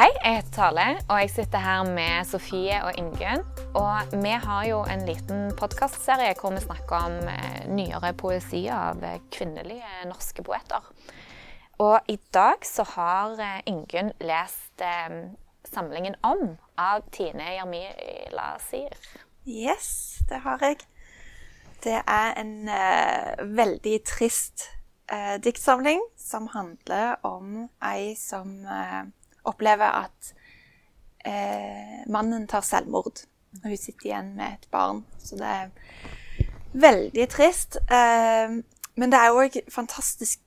Hei, jeg heter Tale, og jeg sitter her med Sofie og Ingunn. Og vi har jo en liten podkastserie hvor vi snakker om eh, nyere poesi av eh, kvinnelige norske poeter. Og i dag så har eh, Ingunn lest eh, samlingen Om av Tine Jermila Sier. Yes, det har jeg. Det er en eh, veldig trist eh, diktsamling som handler om ei som opplever at eh, mannen tar selvmord. Og hun sitter igjen med et barn. Så det er veldig trist. Eh, men det er òg fantastisk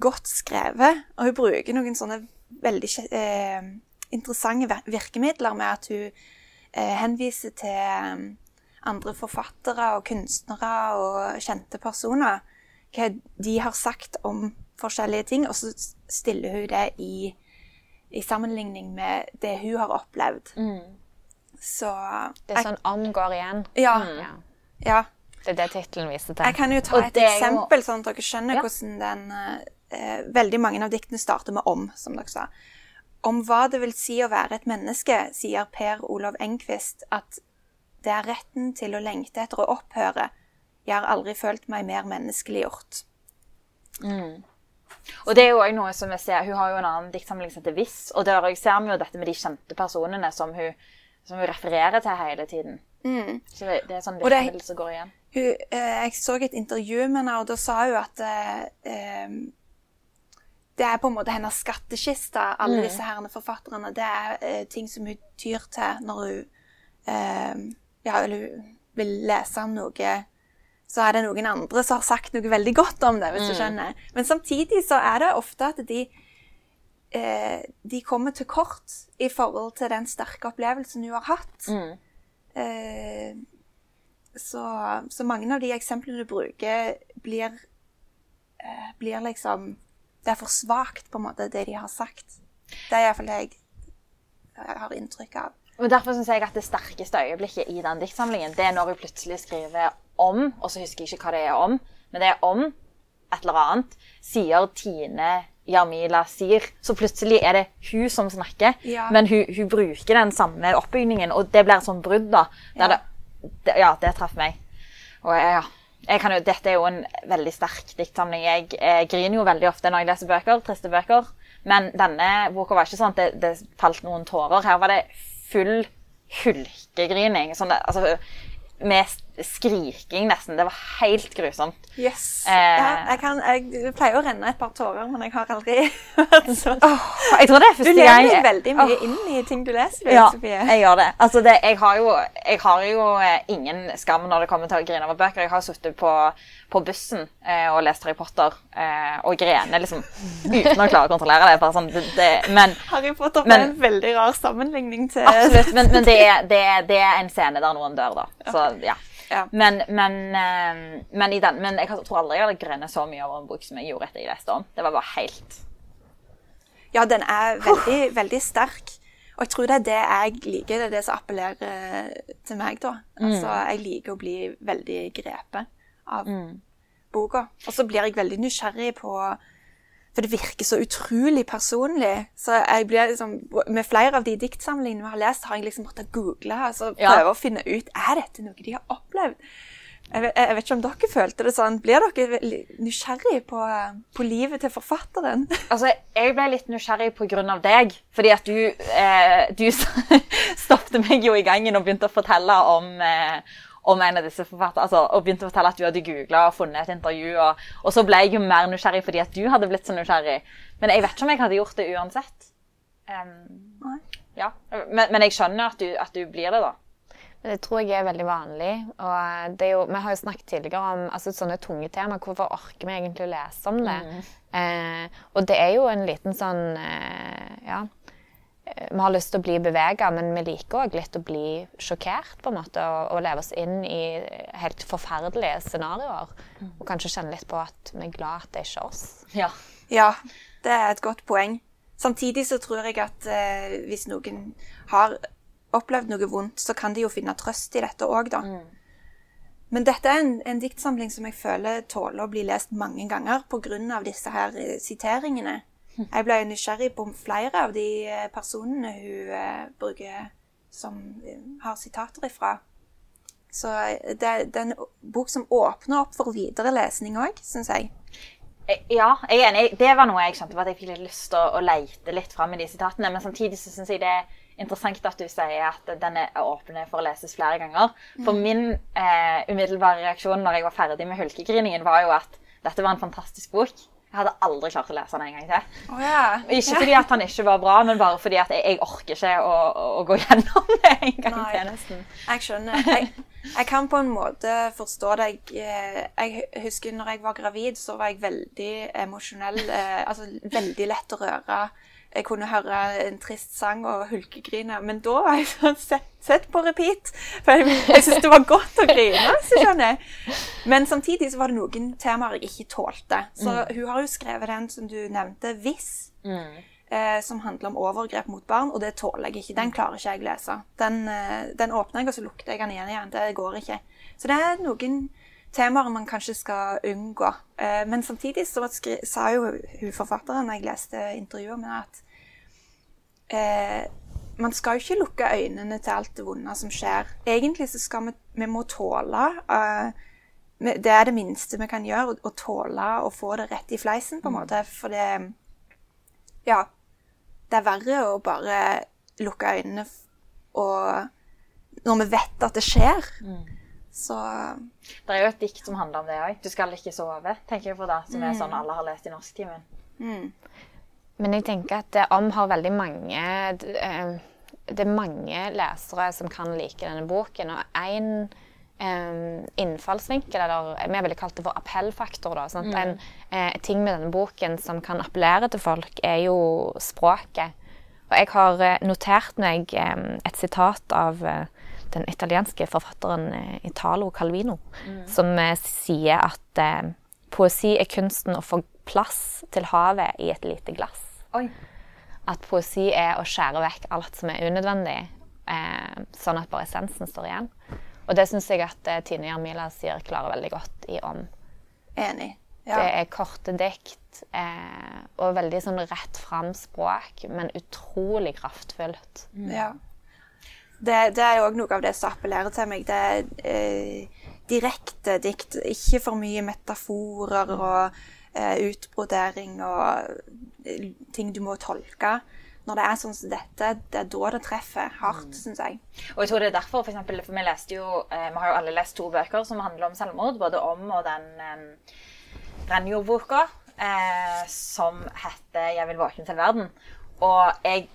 godt skrevet. Og hun bruker noen sånne veldig eh, interessante virkemidler med at hun eh, henviser til eh, andre forfattere og kunstnere og kjente personer. Hva de har sagt om forskjellige ting, og så stiller hun det i, i sammenligning med det hun har opplevd. Så Det er sånn Om går igjen. Ja. Ja. ja. Det er det tittelen viser til. Jeg kan jo ta Og et jo- eksempel, sånn at dere skjønner Ja. hvordan den eh, Veldig mange av diktene starter med 'om', som dere sa. Om hva det vil si å være et menneske, sier Per Olav Engquist at det er retten til å lengte etter å opphøre. Jeg har aldri følt meg mer menneskeliggjort. Og det er jo også noe som jeg ser, Hun har jo en annen diktsamling som heter Viss, og der ser vi jo dette med de kjente personene som hun, som hun refererer til hele tiden. Så det, det er sånn Mm. Det- virkemiddel som går igjen. Hun, eh, jeg så et intervju med henne, og da sa hun at eh, eh, det er på en måte hennes skattkiste, alle disse herrene forfatterne. Det er eh, ting som hun tyr til når hun eh, ja, eller hun vil lese om noe så er det noen andre som har sagt noe veldig godt om det, hvis du skjønner. Men samtidig så er det ofte at de eh, de kommer til kort i forhold til den sterke opplevelsen hun har hatt. Eh, så, så mange av de eksemplene du bruker, blir, eh, blir liksom Det er for svakt, på en måte, det de har sagt. Det er iallfall det jeg, jeg har inntrykk av. Men Derfor syns jeg at det sterkeste øyeblikket i den diktsamlingen, det er når hun plutselig skriver om, og så husker jeg ikke hva det er om, men det er om et eller annet, sier Tine Jamila Sier. Så plutselig er det hun som snakker, Ja. men hun, hun bruker den samme oppbygningen, og det blir et sånt brudd, da. Ja. det, ja, det traff meg. Og jeg, ja. Jo, dette er jo en veldig sterk diktsamling. Jeg, jeg griner jo veldig ofte når jeg leser bøker, triste bøker. Men denne boka var ikke sånn at det, det falt noen tårer. Her var det full hulkegrining. Sånn, altså, med skriking, nesten. Det var helt grusomt. Yes. Eh. ja, jeg, kan, jeg pleier å renne et par tårer, men jeg har aldri vært sånn. Jeg tror det er Du lever deg veldig mye oh. inn i ting du leser, Ja, Sofie. jeg gjør det. Altså det, jeg, har jo, jeg har jo eh, ingen skam når det kommer til å grine over bøker. Jeg har sittet på, på bussen eh, og lest Harry Potter eh, og grene liksom, uten å klare å kontrollere det. Sånn, det, det men Harry Potter Men- var en veldig rar sammenligning til absolutt. Men, men det, er, det, er, det er en scene der noen dør, da. Så ja. Ja. Men, men, eh, men, i den, men jeg tror aldri jeg hadde grenet så mye over en bok som jeg gjorde etter jeg leste om. Det var bare helt Ja, den er veldig, veldig sterk. Og jeg tror det er det jeg liker. Det er det som appellerer eh, til meg, da. Altså, jeg liker å bli veldig grepet av boka. Og så blir jeg veldig nysgjerrig på For det virker så utrolig personlig. Så jeg blir liksom Med flere av de diktsamlingene vi har lest, har jeg liksom måttet google altså Ja. prøve å finne ut Er dette noe de har opplevd. Jeg vet, jeg vet ikke om dere følte det sånn. Blir dere nysgjerrig på, på livet til forfatteren? Altså, jeg ble litt nysgjerrig av deg. Fordi at du, eh, du stoppet meg jo i gangen og begynte å fortelle om, eh, om en av disse forfatterne. Altså, og begynte å fortelle at du hadde googla og funnet et intervju. Og, og så ble jeg jo mer nysgjerrig fordi at du hadde blitt så nysgjerrig. Men jeg vet ikke om jeg hadde gjort det uansett. Um, ja. men, men jeg skjønner at du, at du blir det, da. Det tror jeg er veldig vanlig. og det jo, Vi har jo snakket tidligere om altså, sånne tunge tema. Hvorfor orker vi egentlig å lese om det? Eh, og det er jo en liten sånn eh, Ja. Vi har lyst til å bli bevega, men vi liker òg litt å bli sjokkert. på en måte, og, og leve oss inn i helt forferdelige scenarioer. Og kanskje kjenne litt på at vi er glad at det ikke er oss. Ja. Ja, det er et godt poeng. Samtidig så tror jeg at eh, hvis noen har opplevd noe vondt, så kan de jo finne trøst i dette òg, da. Men dette er en, en diktsamling som jeg føler tåler å bli lest mange ganger pga. disse her eh, siteringene. Jeg ble nysgjerrig på flere av de eh, personene hun eh, bruker som eh, har sitater ifra. Så det, er en bok som åpner opp for videre lesning òg, syns jeg. Ja, jeg er enig. Det var noe jeg skjønte, på at jeg fikk litt lyst til å, å leite litt fram i de sitatene. Men samtidig så syns jeg det er interessant at du sier at den er åpen for å leses flere ganger. For min eh, umiddelbare reaksjon når jeg var ferdig med hulkegriningen, var jo at dette var en fantastisk bok. Jeg hadde aldri klart å lese den en gang til. Oh, yeah. Ikke fordi at han ikke var bra, men bare fordi at jeg, jeg orker ikke å, å, gå gjennom det en gang Nei. til. nesten. Jeg skjønner. Jeg, jeg kan på en måte forstå deg. Eh, Jeg husker når jeg var gravid, så var jeg veldig emosjonell. eh, Altså veldig lett å røre. Jeg kunne høre en trist sang og hulkegrine. Men da var jeg sånn sett, sett på repeat. For jeg, jeg syntes det var godt å grine. så skjønner jeg. Men samtidig så var det noen temaer jeg ikke tålte. Så hun har jo skrevet den som du nevnte, 'Hvis' eh, som handler om overgrep mot barn, og det tåler jeg ikke. Den klarer ikke jeg å lese. Den, eh, den åpner jeg, og så lukter jeg den igjen igjen. Det går ikke. Så det er noen temaer man kanskje skal unngå. Eh, men samtidig så sa jo hun forfatteren, jeg leste intervjuet med at eh, man skal jo ikke lukke øynene til alt det vonde som skjer. Egentlig så skal vi, vi må tåle eh, Det er det minste vi kan gjøre, å- tåle å få det rett i fleisen, på en måte. For det Ja. Det er verre å bare lukke øynene og Når vi vet at det skjer. Så Det er jo et dikt som handler om det òg. 'Du skal ikke sove', tenker jeg på da, som er sånn alle har lest i norsktimen. Men jeg tenker at det Om har veldig mange eh, Det er mange lesere som kan like denne boken. Og én innfallsvinkel, eller vi ville kalt det for appellfaktor, da. Sant? En eh, ting med denne boken som kan appellere til folk, er jo språket. Og jeg har eh, notert meg eh, et sitat av eh, den italienske forfatteren eh, Italo Calvino, som eh, sier at eh, poesi er kunsten å få plass til havet i et lite glass Oi. at poesi er å skjære vekk alt som er unødvendig, eh, sånn at bare essensen står igjen. Og det syns jeg at eh, Tine Jarmila sier klarer veldig godt i Om. enig. Ja. Det er korte dikt eh, og veldig sånn rett fram språk, men utrolig kraftfullt. ja. Det, det er òg noe av det som appellerer til meg. Det er eh, direkte dikt. Ikke for mye metaforer og eh, utbrodering og eh, ting du må tolke. Når det er sånn som dette, det er da det treffer hardt, syns jeg. Og jeg tror det er derfor, for eksempel, for vi leste jo eh, Vi har jo alle lest to bøker som handler om selvmord, både om og den eh, Renjo-boka, eh, som heter 'Jeg vil våkne til verden'. Og jeg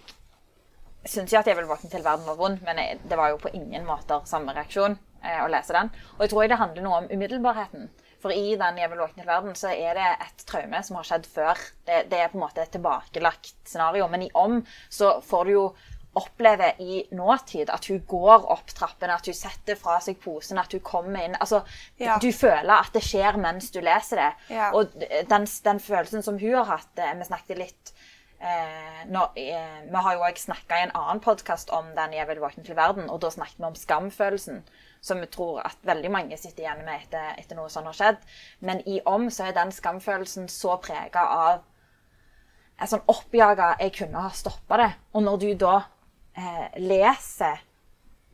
syns jo at 'Jeg vil våkne til verden' var vond, men jeg, det var jo på ingen måter samme reaksjon eh, å lese den. Og jeg tror det handler noe om umiddelbarheten. For i den 'Jeg vil våkne til verden' så er det et traume som har skjedd før. Det, det er på en måte et tilbakelagt scenario. Men i Om så får du jo oppleve i nåtid at hun går opp trappene, at hun setter fra seg posen, at hun kommer inn Altså, Ja. du føler at det skjer mens du leser det. Ja. Og den, den følelsen som hun har hatt eh, Vi snakket litt eh, når, eh, Vi har jo òg snakka i en annen podkast om den 'Jeg vil våkne til verden', og da snakket vi om skamfølelsen. Som vi tror at veldig mange sitter igjen med etter, etter noe sånt har skjedd. Men i Om så er den skamfølelsen så prega av en sånn oppjaga 'jeg kunne ha stoppa det'. Og når du da eh, leser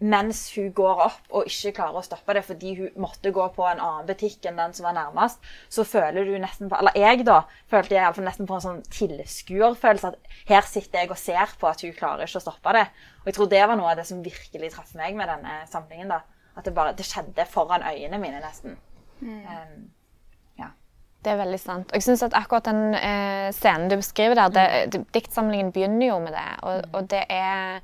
mens hun går opp og ikke klarer å stoppe det fordi hun måtte gå på en annen butikk enn den som var nærmest, så føler du nesten på Eller jeg, da, følte jeg nesten på en sånn tilskuerfølelse. At her sitter jeg og ser på at hun klarer ikke å stoppe det. Og jeg tror det var noe av det som virkelig traff meg med denne samlingen. da. At det bare det skjedde foran øynene mine, nesten. Um, ja. Det er veldig sant. Og jeg synes at akkurat den eh, scenen du beskriver der, det, det, diktsamlingen begynner jo med det. Og, og det er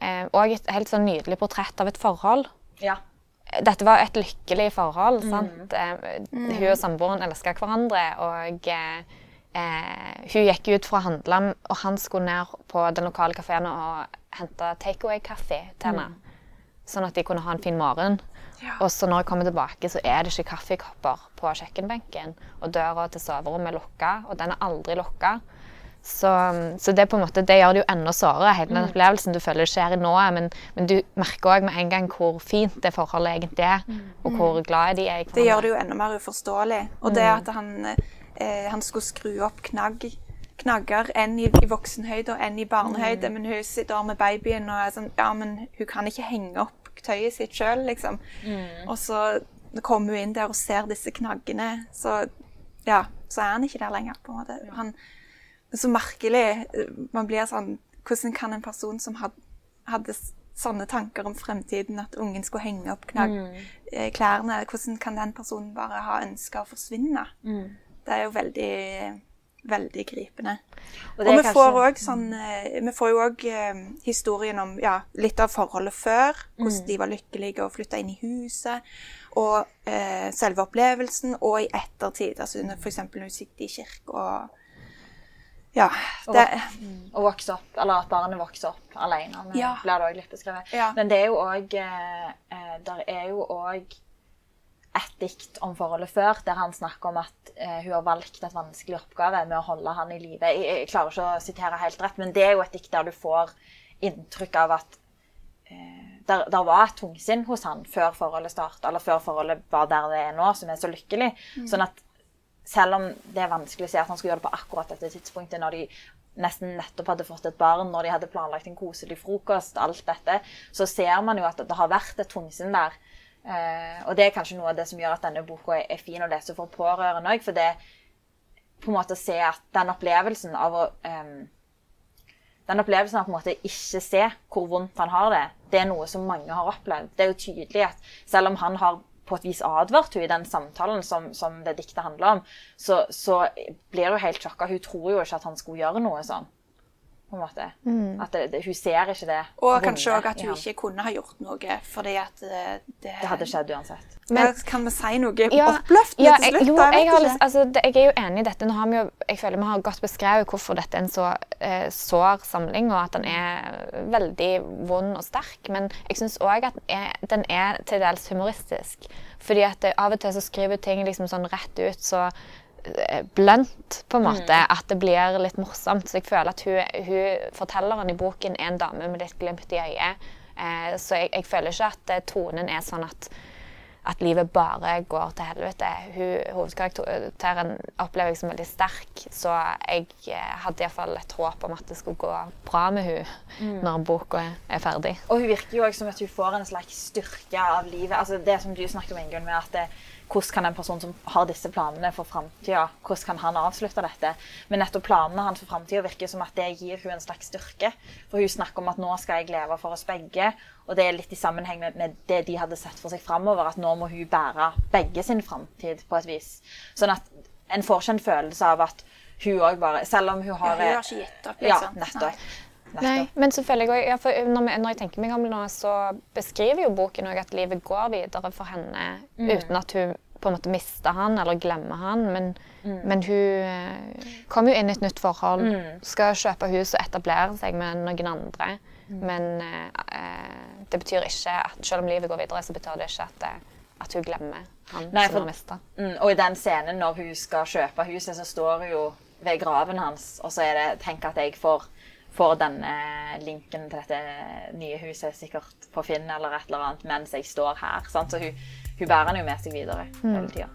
òg et helt sånn nydelig portrett av et forhold. ja. Dette var et lykkelig forhold. sant? Mm. Hun og samboeren elska hverandre, og eh, eh, hun gikk ut for å handle, og han skulle ned på den lokale kafeen og hente takeaway-kaffe til henne. Sånn at de kunne ha en fin morgen. Ja. Og så når jeg kommer tilbake, så er det ikke kaffekopper på kjøkkenbenken. Og døra til soverommet er lukka, og den er aldri lukka. Så, så det, på en måte, det gjør det jo enda sårere, hele den opplevelsen. Du føler skjer i nået, men, men du merker òg med en gang hvor fint det forholdet egentlig er. Og hvor glad de er Det gjør det jo enda mer uforståelig. Og det at han, eh, han skulle skru opp knagg knagger enn i, i voksenhøyde og enn i barnehøyde. Mm. Men hun sitter med babyen og er sånn Ja, men hun kan ikke henge opp tøyet sitt sjøl, liksom. Mm. Og så kommer hun inn der og ser disse knaggene, så ja, så er han ikke der lenger, på en måte. Han, så merkelig. Man blir sånn Hvordan kan en person som had, hadde sånne tanker om fremtiden, at ungen skulle henge opp knagg, Mm. eh, klærne, hvordan kan den personen bare ha ønska å forsvinne? Mm. Det er jo veldig, veldig gripende. Og, Og, det vi kanskje- får sånn eh, Vi får jo òg eh, historien om ja, litt av forholdet før. Hvordan de var lykkelige og flytta inn i huset. Og eh, selve opplevelsen, og i ettertid. Altså f.eks. når hun sitter i kirka og Ja. Det, Å vokse opp, eller at barnet vokser opp alene. Men Ja. blir det også litt beskrevet. Ja. Men det er jo òg eh, eh, Der er jo òg et dikt om forholdet før, der han snakker om at eh, hun har valgt et vanskelig oppgave med å holde han i live. Jeg, jeg klarer ikke å sitere helt rett, men det er jo et dikt der du får inntrykk av at eh, der, der var et tungsinn hos han før forholdet starta, eller før forholdet var der det er nå, som er så lykkelig. Sånn at selv om det er vanskelig å si at han skulle gjøre det på akkurat dette tidspunktet, når de nesten nettopp hadde fått et barn, når de hadde planlagt en koselig frokost, alt dette, så ser man jo at det har vært et tungsinn der. Eh, og det er kanskje noe av det som gjør at denne boka er, er fin å lese for pårørende òg, for det på en måte å se at den opplevelsen av å em, den opplevelsen av på en måte ikke se hvor vondt han har det, det er noe som mange har opplevd. Det er jo tydelig at selv om han har på et vis advart hun i den samtalen som, som det diktet handler om, så, så blir hun helt sjokka. Hun tror jo ikke at han skulle gjøre noe sånn. På en måte. At det, det, hun ser ikke det. og kanskje òg at hun han. ikke kunne ha gjort noe, fordi at eh, det, Det hadde skjedd uansett. ja, Kan vi si noe Ja, oppløftende ja, til slutt? jo, jeg, har, lyst- altså, det, jeg er jo enig i dette. Nå har vi jo, jeg føler vi har godt beskrevet hvorfor dette er en så eh, sår samling, og at den er veldig vond og sterk. Men jeg syns òg at den er, den er til dels humoristisk. Fordi at det, av og til så skriver hun ting liksom sånn rett ut så blunt, på en måte, at det blir litt morsomt. Så jeg føler at hun, hun fortelleren i boken er en dame med litt glimt i øyet. Eh, så jeg, jeg føler ikke at eh, tonen er sånn at at livet bare går til helvete. Hun, Hovedkarakteren opplever jeg som veldig sterk, så jeg eh, hadde iallfall et håp om at det skulle gå bra med hun når boka er ferdig. Og hun virker jo også som at hun får en slags styrke av livet. Altså det som du snakket om, Ingunn, med at det, hvordan kan en person som har disse planene for framtida, hvordan kan han avslutte dette? Men nettopp planene hans for framtida virker som at det gir hun en slags styrke. For hun snakker om at nå skal jeg leve for oss begge, og det er litt i sammenheng med, med det de hadde sett for seg framover, at nå må hun bære begge sin framtid på et vis. Sånn at en får ikke en følelse av at hun òg bare Selv om hun ja, har hun har ikke gitt opp, Ja, liksom. nettopp. Nei, nettopp. men også, ja, når, vi- når jeg tenker meg om nå, så beskriver jo boken òg at livet går videre for henne uten at hun på en måte mister han eller glemmer han. Men, men hun kommer jo inn i et nytt forhold, skal kjøpe hus og etablere seg med noen andre. Men eh, det betyr ikke at selv om livet går videre, så betyr det ikke at, at hun glemmer han Nei, som for- hun har mista. Mm, og i den scenen når hun skal kjøpe huset, så står hun jo ved graven hans, og så er det Tenk at jeg får, får denne linken til dette nye huset sikkert på Finn eller et eller annet mens jeg står her. Sant? Så hun, hun bærer den jo med seg videre hele tida.